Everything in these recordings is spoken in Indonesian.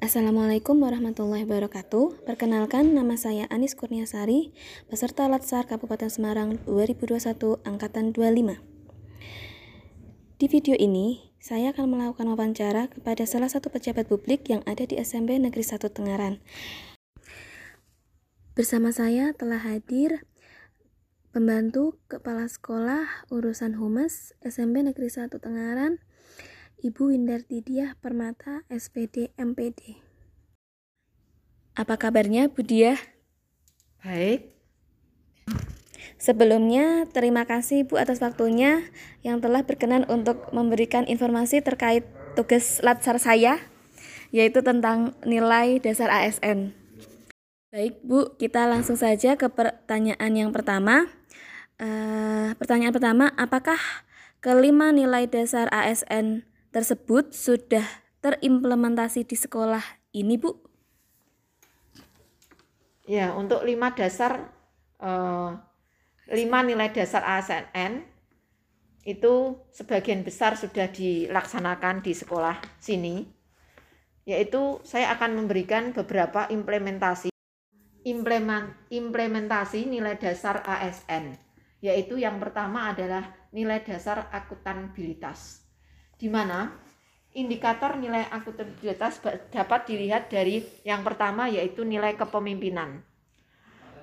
Assalamualaikum warahmatullahi wabarakatuh. Perkenalkan, nama saya Anis Kurniasari, peserta Latsar Kabupaten Semarang 2021 Angkatan 25. Di video ini, saya akan melakukan wawancara kepada salah satu pejabat publik yang ada di SMP Negeri 1 Tengaran. Bersama saya telah hadir pembantu kepala sekolah urusan humas SMP Negeri 1 Tengaran, Ibu Windarti Diah Permata, SPD MPD. Apa kabarnya Bu Diah? Baik. Sebelumnya, terima kasih Bu atas waktunya yang telah berkenan untuk memberikan informasi terkait tugas latsar saya, yaitu tentang nilai dasar ASN. Baik Bu, kita langsung saja ke pertanyaan yang pertama. Uh, pertanyaan pertama, apakah kelima nilai dasar ASN tersebut sudah terimplementasi di sekolah ini, Bu? Ya, untuk lima dasar uh, lima nilai dasar ASN itu sebagian besar sudah dilaksanakan di sekolah sini. Yaitu saya akan memberikan beberapa implementasi implementasi nilai dasar ASN. Yaitu yang pertama adalah nilai dasar akuntabilitas di mana indikator nilai akuntabilitas dapat dilihat dari yang pertama yaitu nilai kepemimpinan.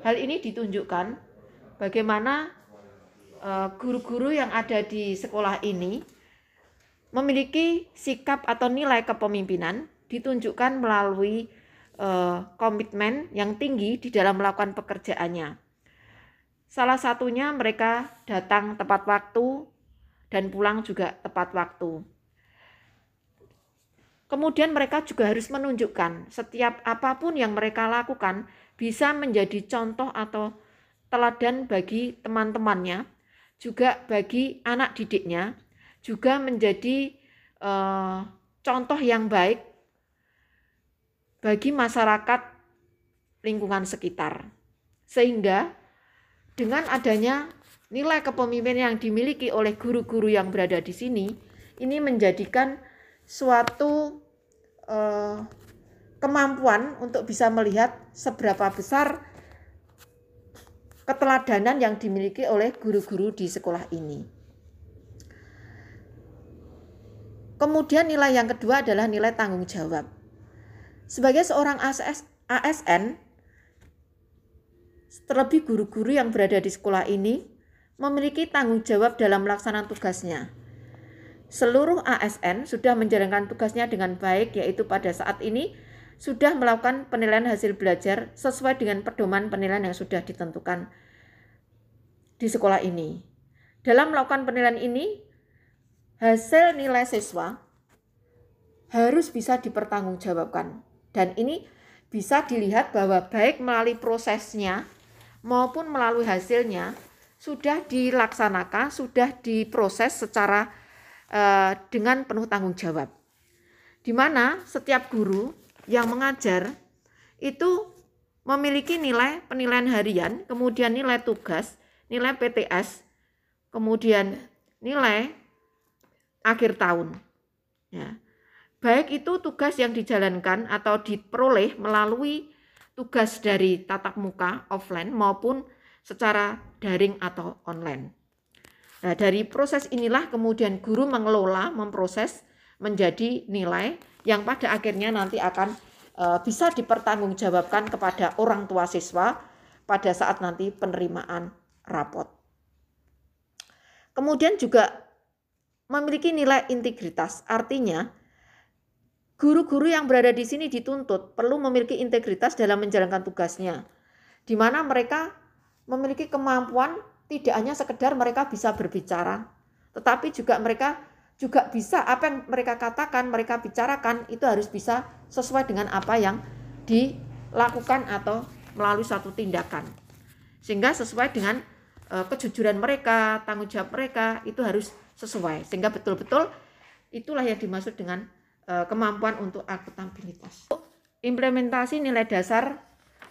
Hal ini ditunjukkan bagaimana e, guru-guru yang ada di sekolah ini memiliki sikap atau nilai kepemimpinan ditunjukkan melalui uh, komitmen yang tinggi di dalam melakukan pekerjaannya. Salah satunya mereka datang tepat waktu, dan pulang juga tepat waktu. Kemudian mereka juga harus menunjukkan setiap apa pun yang mereka lakukan bisa menjadi contoh atau teladan bagi teman-temannya, juga bagi anak didiknya, juga menjadi uh, contoh yang baik bagi masyarakat lingkungan sekitar. Sehingga dengan adanya nilai kepemimpinan yang dimiliki oleh guru-guru yang berada di sini ini menjadikan suatu uh, kemampuan untuk bisa melihat seberapa besar keteladanan yang dimiliki oleh guru-guru di sekolah ini. Kemudian nilai yang kedua adalah nilai tanggung jawab. Sebagai seorang ASN, terlebih guru-guru yang berada di sekolah ini memiliki tanggung jawab dalam melaksanakan tugasnya. Seluruh ASN sudah menjalankan tugasnya dengan baik, yaitu pada saat ini sudah melakukan penilaian hasil belajar sesuai dengan pedoman penilaian yang sudah ditentukan di sekolah ini. Dalam melakukan penilaian ini, hasil nilai siswa harus bisa dipertanggungjawabkan. Dan ini bisa dilihat bahwa baik melalui prosesnya maupun melalui hasilnya, sudah dilaksanakan, sudah diproses secara uh, dengan penuh tanggung jawab. Di mana setiap guru yang mengajar itu memiliki nilai penilaian harian, kemudian nilai tugas, nilai PTS, kemudian nilai akhir tahun. Ya. Baik itu tugas yang dijalankan atau diperoleh melalui tugas dari tatap muka offline maupun secara daring atau online. Nah, dari proses inilah kemudian guru mengelola, memproses menjadi nilai yang pada akhirnya nanti akan e, bisa dipertanggungjawabkan kepada orang tua siswa pada saat nanti penerimaan rapot. Kemudian juga memiliki nilai integritas, artinya guru-guru yang berada di sini dituntut perlu memiliki integritas dalam menjalankan tugasnya, di mana mereka memiliki kemampuan tidak hanya sekedar mereka bisa berbicara, tetapi juga mereka juga bisa apa yang mereka katakan, mereka bicarakan itu harus bisa sesuai dengan apa yang dilakukan atau melalui satu tindakan. Sehingga sesuai dengan uh, kejujuran mereka, tanggung jawab mereka itu harus sesuai. Sehingga betul-betul itulah yang dimaksud dengan uh, kemampuan untuk akuntabilitas. Implementasi nilai dasar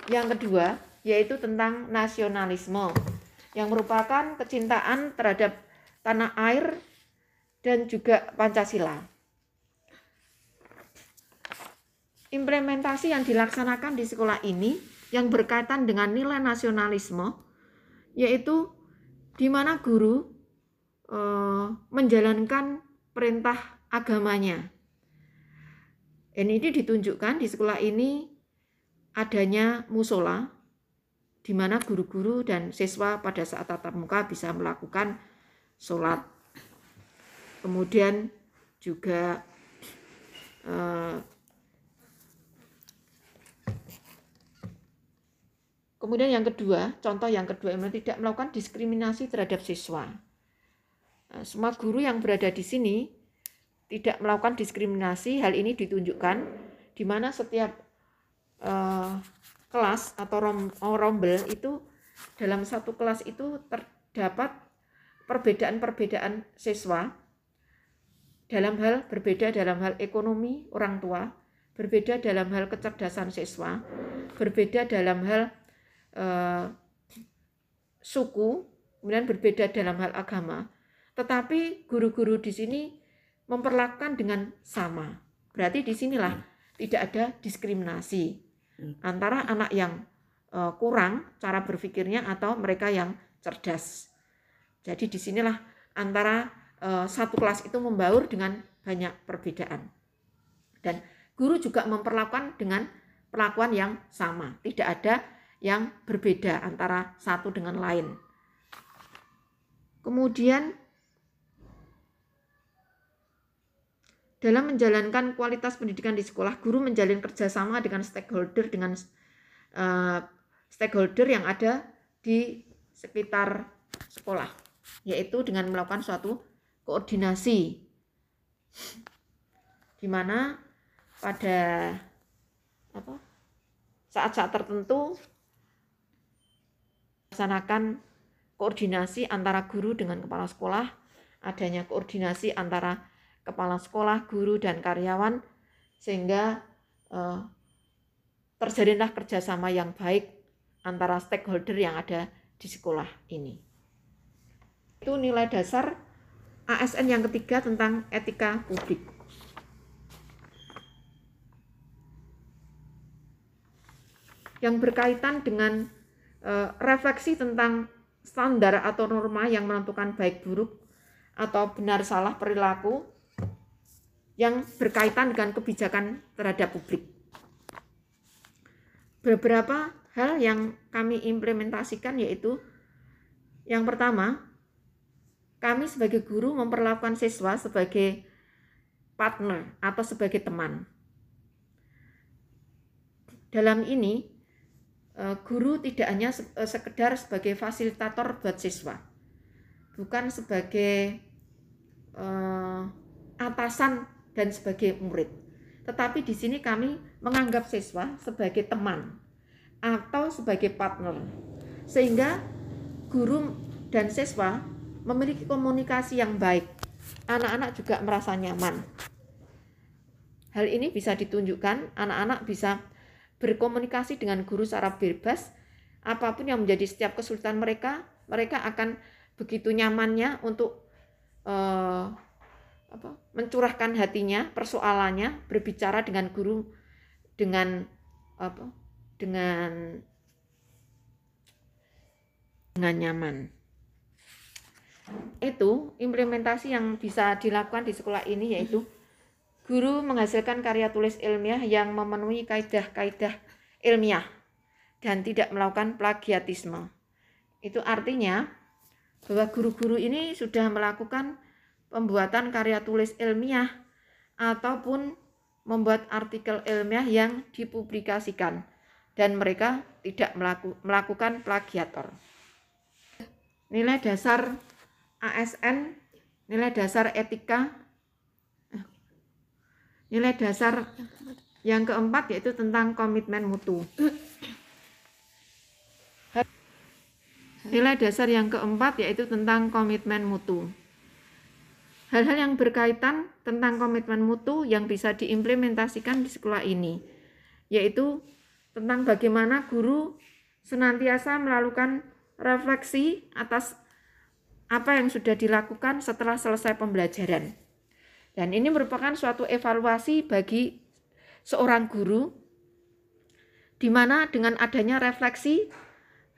yang kedua yaitu tentang nasionalisme yang merupakan kecintaan terhadap tanah air dan juga Pancasila. implementasi yang dilaksanakan di sekolah ini yang berkaitan dengan nilai nasionalisme yaitu di mana guru eh, menjalankan perintah agamanya. Ini ditunjukkan di sekolah ini adanya musola di mana guru-guru dan siswa pada saat tatap muka bisa melakukan sholat. Kemudian juga eh, kemudian yang kedua, contoh yang kedua memang tidak melakukan diskriminasi terhadap siswa. Nah, semua guru yang berada di sini tidak melakukan diskriminasi. Hal ini ditunjukkan di mana setiap uh, kelas atau rom, oh, rombel itu dalam satu kelas itu terdapat perbedaan-perbedaan siswa dalam hal berbeda dalam hal ekonomi orang tua, berbeda dalam hal kecerdasan siswa, berbeda dalam hal uh, suku, kemudian berbeda dalam hal agama. Tetapi guru-guru di sini memperlakukan dengan sama. Berarti di sinilah tidak ada diskriminasi antara anak yang uh, kurang cara berpikirnya atau mereka yang cerdas. Jadi di sinilah antara uh, satu kelas itu membaur dengan banyak perbedaan. Dan guru juga memperlakukan dengan perlakuan yang sama, tidak ada yang berbeda antara satu dengan lain. Kemudian Dalam menjalankan kualitas pendidikan di sekolah, guru menjalin kerjasama dengan stakeholder dengan uh, stakeholder yang ada di sekitar sekolah, yaitu dengan melakukan suatu koordinasi, di mana pada saat-saat tertentu melaksanakan koordinasi antara guru dengan kepala sekolah, adanya koordinasi antara kepala sekolah, guru, dan karyawan sehingga uh, terjalinlah kerjasama yang baik antara stakeholder yang ada di sekolah ini. Itu nilai dasar ASN yang ketiga tentang etika publik. Yang berkaitan dengan uh, refleksi tentang standar atau norma yang menentukan baik buruk atau benar salah perilaku yang berkaitan dengan kebijakan terhadap publik. Beberapa hal yang kami implementasikan yaitu yang pertama, kami sebagai guru memperlakukan siswa sebagai partner atau sebagai teman. Dalam ini, eh, guru tidak hanya eh, sekedar sebagai fasilitator buat siswa, bukan sebagai uh, atasan dan sebagai murid. Tetapi di sini kami menganggap siswa sebagai teman atau sebagai partner. Sehingga guru dan siswa memiliki komunikasi yang baik. Anak-anak juga merasa nyaman. Hal ini bisa ditunjukkan anak-anak bisa berkomunikasi dengan guru secara bebas. Apa pun yang menjadi setiap kesulitan mereka, mereka akan begitu nyamannya untuk uh, apa mencurahkan hatinya persoalannya berbicara dengan guru dengan apa dengan dengan nyaman. Itu implementasi yang bisa dilakukan di sekolah ini yaitu guru menghasilkan karya tulis ilmiah yang memenuhi kaidah-kaidah ilmiah dan tidak melakukan plagiatisme. Itu artinya bahwa guru-guru ini sudah melakukan pembuatan karya tulis ilmiah ataupun membuat artikel ilmiah yang dipublikasikan dan mereka tidak melaku, melakukan plagiator. Nilai dasar ASN, nilai dasar etika, nilai dasar yang keempat yaitu tentang komitmen mutu. Nilai dasar yang keempat yaitu tentang komitmen mutu. Hal-hal yang berkaitan tentang komitmen mutu yang bisa diimplementasikan di sekolah ini, yaitu tentang bagaimana guru senantiasa melakukan refleksi atas apa yang sudah dilakukan setelah selesai pembelajaran. Dan ini merupakan suatu evaluasi bagi seorang guru di mana dengan adanya refleksi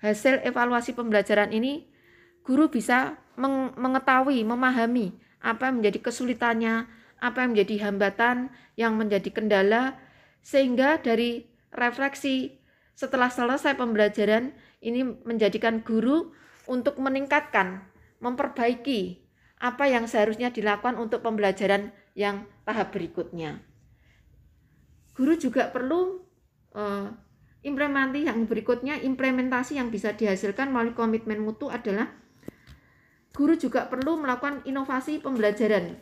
hasil evaluasi pembelajaran ini guru bisa mengetahui, memahami apa yang menjadi kesulitannya, apa yang menjadi hambatan, yang menjadi kendala sehingga dari refleksi setelah selesai pembelajaran ini menjadikan guru untuk meningkatkan, memperbaiki apa yang seharusnya dilakukan untuk pembelajaran yang tahap berikutnya. Guru juga perlu uh, implementasi yang berikutnya, implementasi yang bisa dihasilkan melalui komitmen mutu adalah guru juga perlu melakukan inovasi pembelajaran.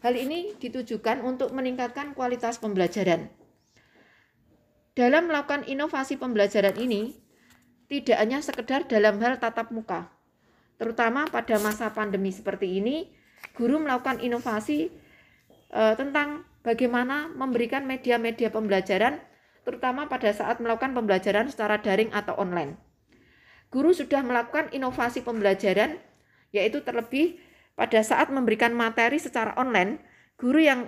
Hal ini ditujukan untuk meningkatkan kualitas pembelajaran. Dalam melakukan inovasi pembelajaran ini, tidak hanya sekedar dalam hal tatap muka. Terutama pada masa pandemi seperti ini, guru melakukan inovasi e, tentang bagaimana memberikan media-media pembelajaran terutama pada saat melakukan pembelajaran secara daring atau online. Guru sudah melakukan inovasi pembelajaran yaitu terlebih pada saat memberikan materi secara online, guru yang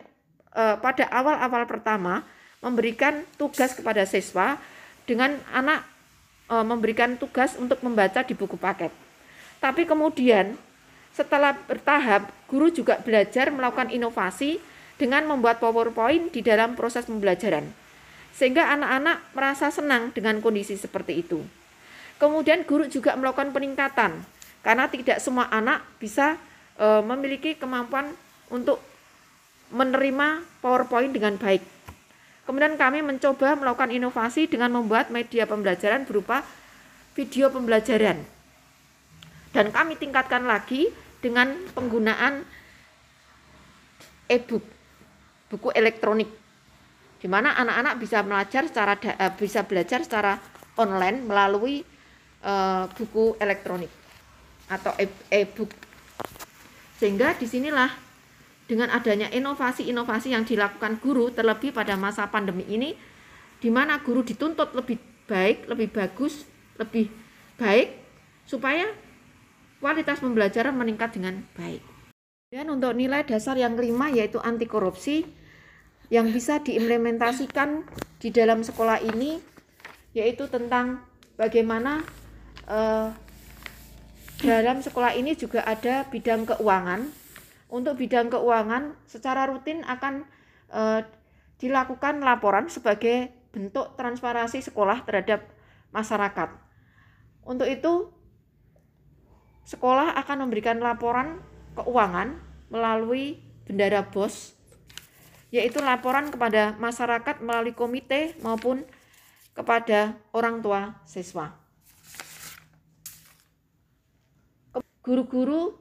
e, pada awal-awal pertama memberikan tugas kepada siswa dengan anak e, memberikan tugas untuk membaca di buku paket. Tapi kemudian setelah bertahap, guru juga belajar melakukan inovasi dengan membuat PowerPoint di dalam proses pembelajaran. Sehingga anak-anak merasa senang dengan kondisi seperti itu. Kemudian guru juga melakukan peningkatan karena tidak semua anak bisa e, memiliki kemampuan untuk menerima PowerPoint dengan baik. Kemudian kami mencoba melakukan inovasi dengan membuat media pembelajaran berupa video pembelajaran. Dan kami tingkatkan lagi dengan penggunaan e-book, buku elektronik. Di mana anak-anak bisa belajar secara eh, bisa belajar secara online melalui uh, buku elektronik atau e-, e-book. Sehingga di sinilah dengan adanya inovasi-inovasi yang dilakukan guru terlebih pada masa pandemi ini di mana guru dituntut lebih baik, lebih bagus, lebih baik supaya kualitas pembelajaran meningkat dengan baik. Dan untuk nilai dasar yang kelima yaitu anti korupsi yang bisa diimplementasikan di dalam sekolah ini yaitu tentang bagaimana eh, dalam sekolah ini juga ada bidang keuangan untuk bidang keuangan secara rutin akan e, dilakukan laporan sebagai bentuk transparansi sekolah terhadap masyarakat. Untuk itu sekolah akan memberikan laporan keuangan melalui bendara BOS yaitu laporan kepada masyarakat melalui komite maupun kepada orang tua siswa. Guru-guru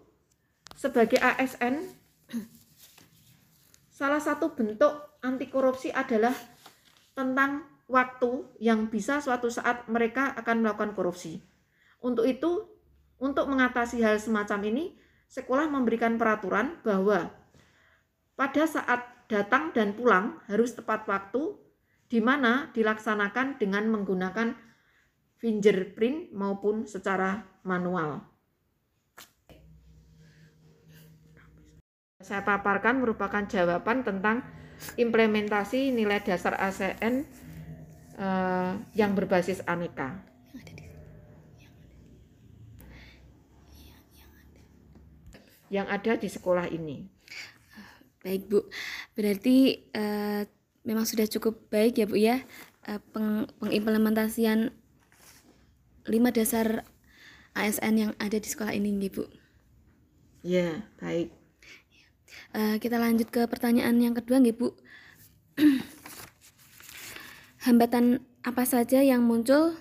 sebagai ASN salah satu bentuk anti korupsi adalah tentang waktu yang bisa suatu saat mereka akan melakukan korupsi. Untuk itu, untuk mengatasi hal semacam ini, sekolah memberikan peraturan bahwa pada saat datang dan pulang harus tepat waktu di mana dilaksanakan dengan menggunakan fingerprint maupun secara manual. Saya paparkan merupakan jawaban tentang implementasi nilai dasar ASN eh, yang berbasis aneka. Yang ada di sekolah ini. Baik Bu, berarti eh, memang sudah cukup baik ya Bu ya eh, peng, pengimplementasian lima dasar ASN yang ada di sekolah ini, Bu. Ya, baik. Uh, kita lanjut ke pertanyaan yang kedua, nggih Bu. Hambatan apa saja yang muncul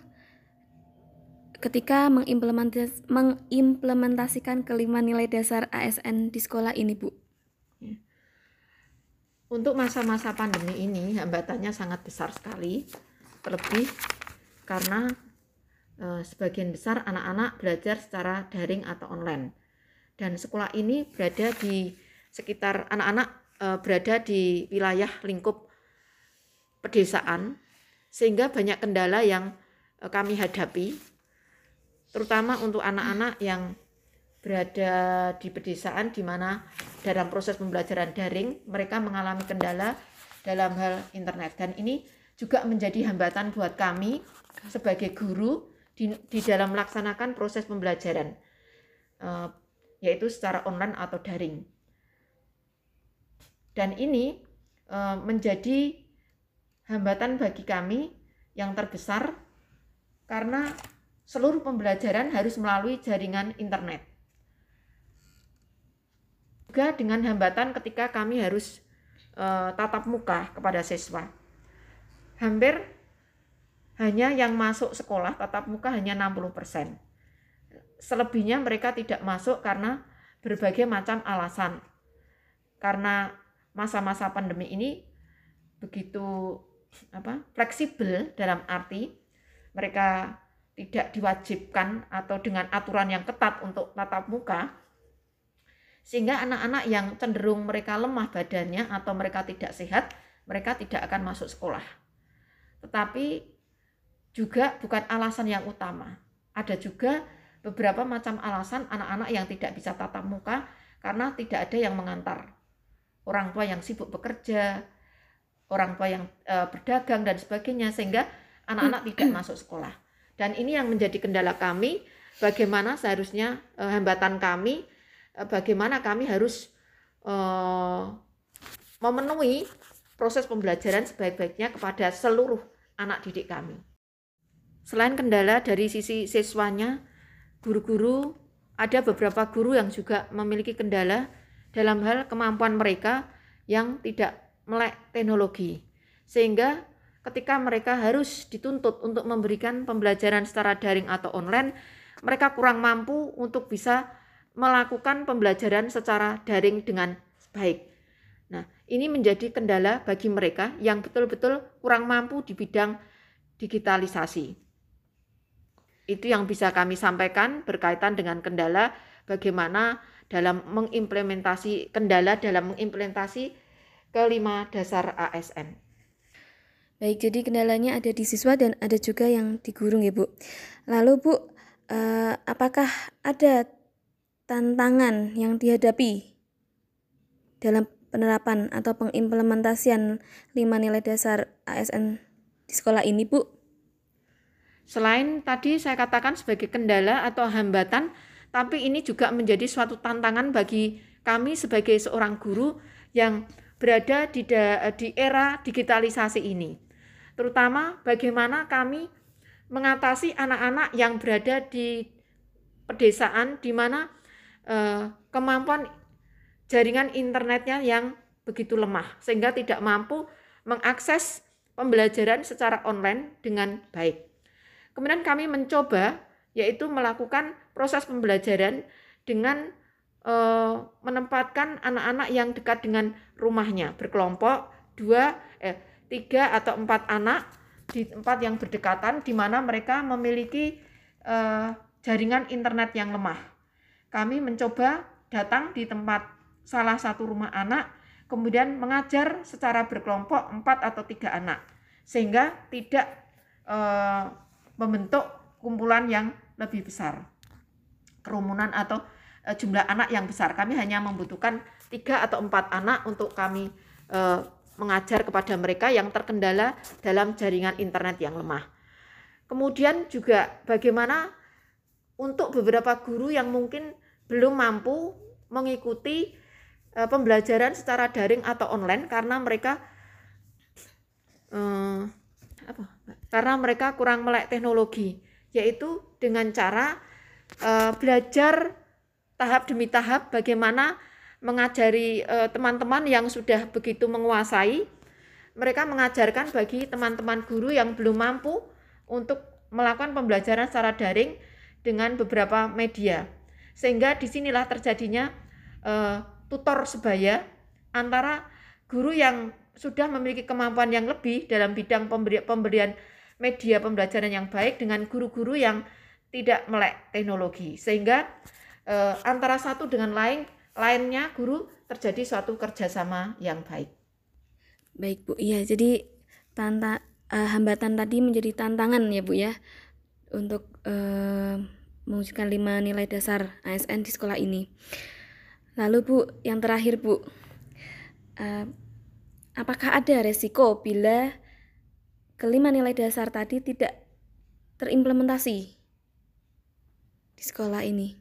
ketika mengimplementas mengimplementasikan kelima nilai dasar ASN di sekolah ini, Bu? Ya. Untuk masa-masa pandemi ini hambatannya sangat besar sekali, terlebih karena e, sebagian besar anak-anak belajar secara daring atau online. Dan sekolah ini berada di sekitar anak-anak e, berada di wilayah lingkup pedesaan sehingga banyak kendala yang e, kami hadapi terutama untuk anak-anak yang berada di pedesaan di mana dalam proses pembelajaran daring mereka mengalami kendala dalam hal internet. Dan ini juga menjadi hambatan buat kami sebagai guru di, di dalam melaksanakan proses pembelajaran uh, yaitu secara online atau daring dan ini uh, menjadi hambatan bagi kami yang terbesar karena seluruh pembelajaran harus melalui jaringan internet juga dengan hambatan ketika kami harus uh, tatap muka kepada siswa. Hampir hanya yang masuk sekolah tatap muka hanya 60%. Selebihnya mereka tidak masuk karena berbagai macam alasan. Karena masa-masa pandemi ini begitu apa? fleksibel dalam arti mereka tidak diwajibkan atau dengan aturan yang ketat untuk tatap muka, sehingga anak-anak yang cenderung mereka lemah badannya atau mereka tidak sehat, mereka tidak akan masuk sekolah. Tetapi juga bukan alasan yang utama. Ada juga beberapa macam alasan anak-anak yang tidak bisa tatap muka karena tidak ada yang mengantar. Orang tua yang sibuk bekerja, orang tua yang e, berdagang dan sebagainya sehingga anak-anak tidak masuk sekolah. Dan ini yang menjadi kendala kami, bagaimana seharusnya e, hambatan kami Eh, bagaimana kami harus uh, memenuhi proses pembelajaran sebaik-baiknya kepada seluruh anak didik kami. Selain kendala dari sisi siswanya, guru-guru ada beberapa guru yang juga memiliki kendala dalam hal kemampuan mereka yang tidak melek teknologi. Sehingga ketika mereka harus dituntut untuk memberikan pembelajaran secara daring atau online, mereka kurang mampu untuk bisa melakukan pembelajaran secara daring dengan baik. Nah, ini menjadi kendala bagi mereka yang betul-betul kurang mampu di bidang digitalisasi. Itu yang bisa kami sampaikan berkaitan dengan kendala bagaimana dalam mengimplementasi kendala dalam mengimplementasi kelima dasar ASN. Baik, jadi kendalanya ada di siswa dan ada juga yang di guru ya Bu. Lalu Bu, eh, apakah ada tantangan yang dihadapi dalam penerapan atau pengimplementasian lima nilai dasar ASN di sekolah ini, Bu? Selain tadi saya katakan sebagai kendala atau hambatan, tapi ini juga menjadi suatu tantangan bagi kami sebagai seorang guru yang berada di, da, di era digitalisasi ini. Terutama bagaimana kami mengatasi anak-anak yang berada di pedesaan di mana Eh, kemampuan jaringan internetnya yang begitu lemah sehingga tidak mampu mengakses pembelajaran secara online dengan baik. Kemudian kami mencoba yaitu melakukan proses pembelajaran dengan e, menempatkan anak-anak yang dekat dengan rumahnya. Berkelompok dua eh tiga atau empat anak di tempat yang berdekatan di mana mereka memiliki e, jaringan internet yang lemah. Kami mencoba datang di tempat salah satu rumah anak, kemudian mengajar secara berkelompok empat atau tiga anak, sehingga tidak e, membentuk kumpulan yang lebih besar, kerumunan atau e, jumlah anak yang besar. Kami hanya membutuhkan tiga atau empat anak untuk kami e, mengajar kepada mereka yang terkendala dalam jaringan internet yang lemah. Kemudian juga bagaimana untuk beberapa guru yang mungkin belum mampu mengikuti uh, pembelajaran secara daring atau online karena mereka uh, apa? Karena mereka kurang melek teknologi, yaitu dengan cara uh, belajar tahap demi tahap bagaimana mengajari teman-teman yang sudah begitu menguasai. Mereka mengajarkan bagi teman-teman guru yang belum mampu untuk melakukan pembelajaran secara daring dengan beberapa media. Sehingga di sinilah terjadinya uh, tutor sebaya antara guru yang sudah memiliki kemampuan yang lebih dalam bidang pemberi, pemberian media pembelajaran yang baik dengan guru-guru yang tidak melek teknologi sehingga uh, antara satu dengan lain lainnya guru terjadi suatu kerjasama yang baik. Baik Bu, iya jadi tanta uh, hambatan tadi menjadi tantangan ya Bu ya untuk uh, mewujudkan lima nilai dasar ASN di sekolah ini. Lalu Bu, yang terakhir Bu, uh, apakah ada resiko bila kelima nilai dasar tadi tidak terimplementasi di sekolah ini?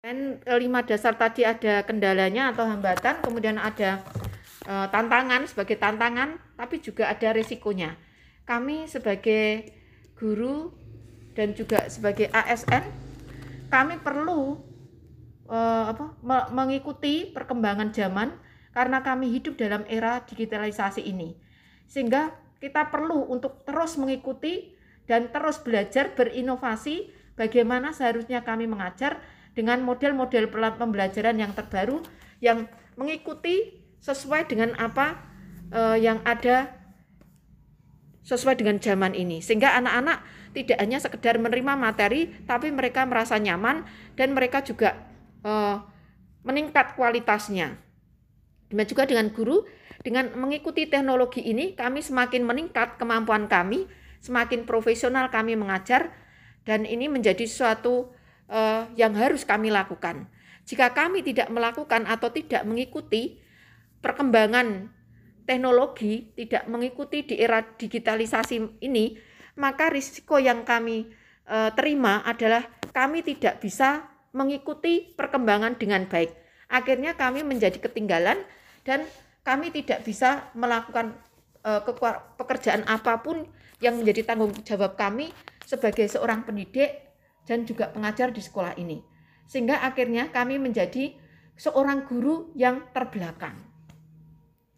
Dan kelima dasar tadi ada kendalanya atau hambatan, kemudian ada e, tantangan sebagai tantangan, tapi juga ada resikonya. Kami sebagai guru dan juga sebagai ASN, kami perlu e, apa, me mengikuti perkembangan zaman karena kami hidup dalam era digitalisasi ini. Sehingga kita perlu untuk terus mengikuti dan terus belajar berinovasi bagaimana seharusnya kami mengajar dengan model-model pembelajaran yang terbaru yang mengikuti sesuai dengan apa uh, yang ada sesuai dengan zaman ini. Sehingga anak-anak tidak hanya sekedar menerima materi tapi mereka merasa nyaman dan mereka juga uh, meningkat kualitasnya. Demikian juga dengan guru, dengan mengikuti teknologi ini kami semakin meningkat kemampuan kami, semakin profesional kami mengajar dan ini menjadi suatu uh, yang harus kami lakukan. Jika kami tidak melakukan atau tidak mengikuti perkembangan teknologi, tidak mengikuti di era digitalisasi ini, maka risiko yang kami uh, terima adalah kami tidak bisa mengikuti perkembangan dengan baik Akhirnya kami menjadi ketinggalan dan kami tidak bisa melakukan uh, pekerjaan apa pun yang menjadi tanggung jawab kami sebagai seorang pendidik dan juga pengajar di sekolah ini. Sehingga akhirnya kami menjadi seorang guru yang terbelakang.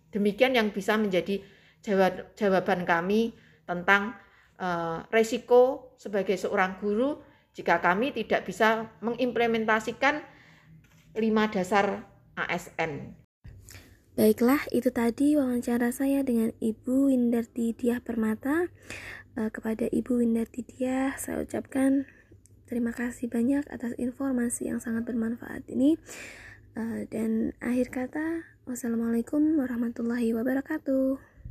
Demikian yang bisa menjadi jawab, jawaban kami tentang uh, resiko sebagai seorang guru jika kami tidak bisa mengimplementasikan lima dasar ASN. Baiklah, itu tadi wawancara saya dengan Ibu Windarti Diah Permata. Eh, kepada Ibu Windarti Diah, saya ucapkan terima kasih banyak atas informasi yang sangat bermanfaat ini. Eh, dan akhir kata, wassalamualaikum warahmatullahi wabarakatuh.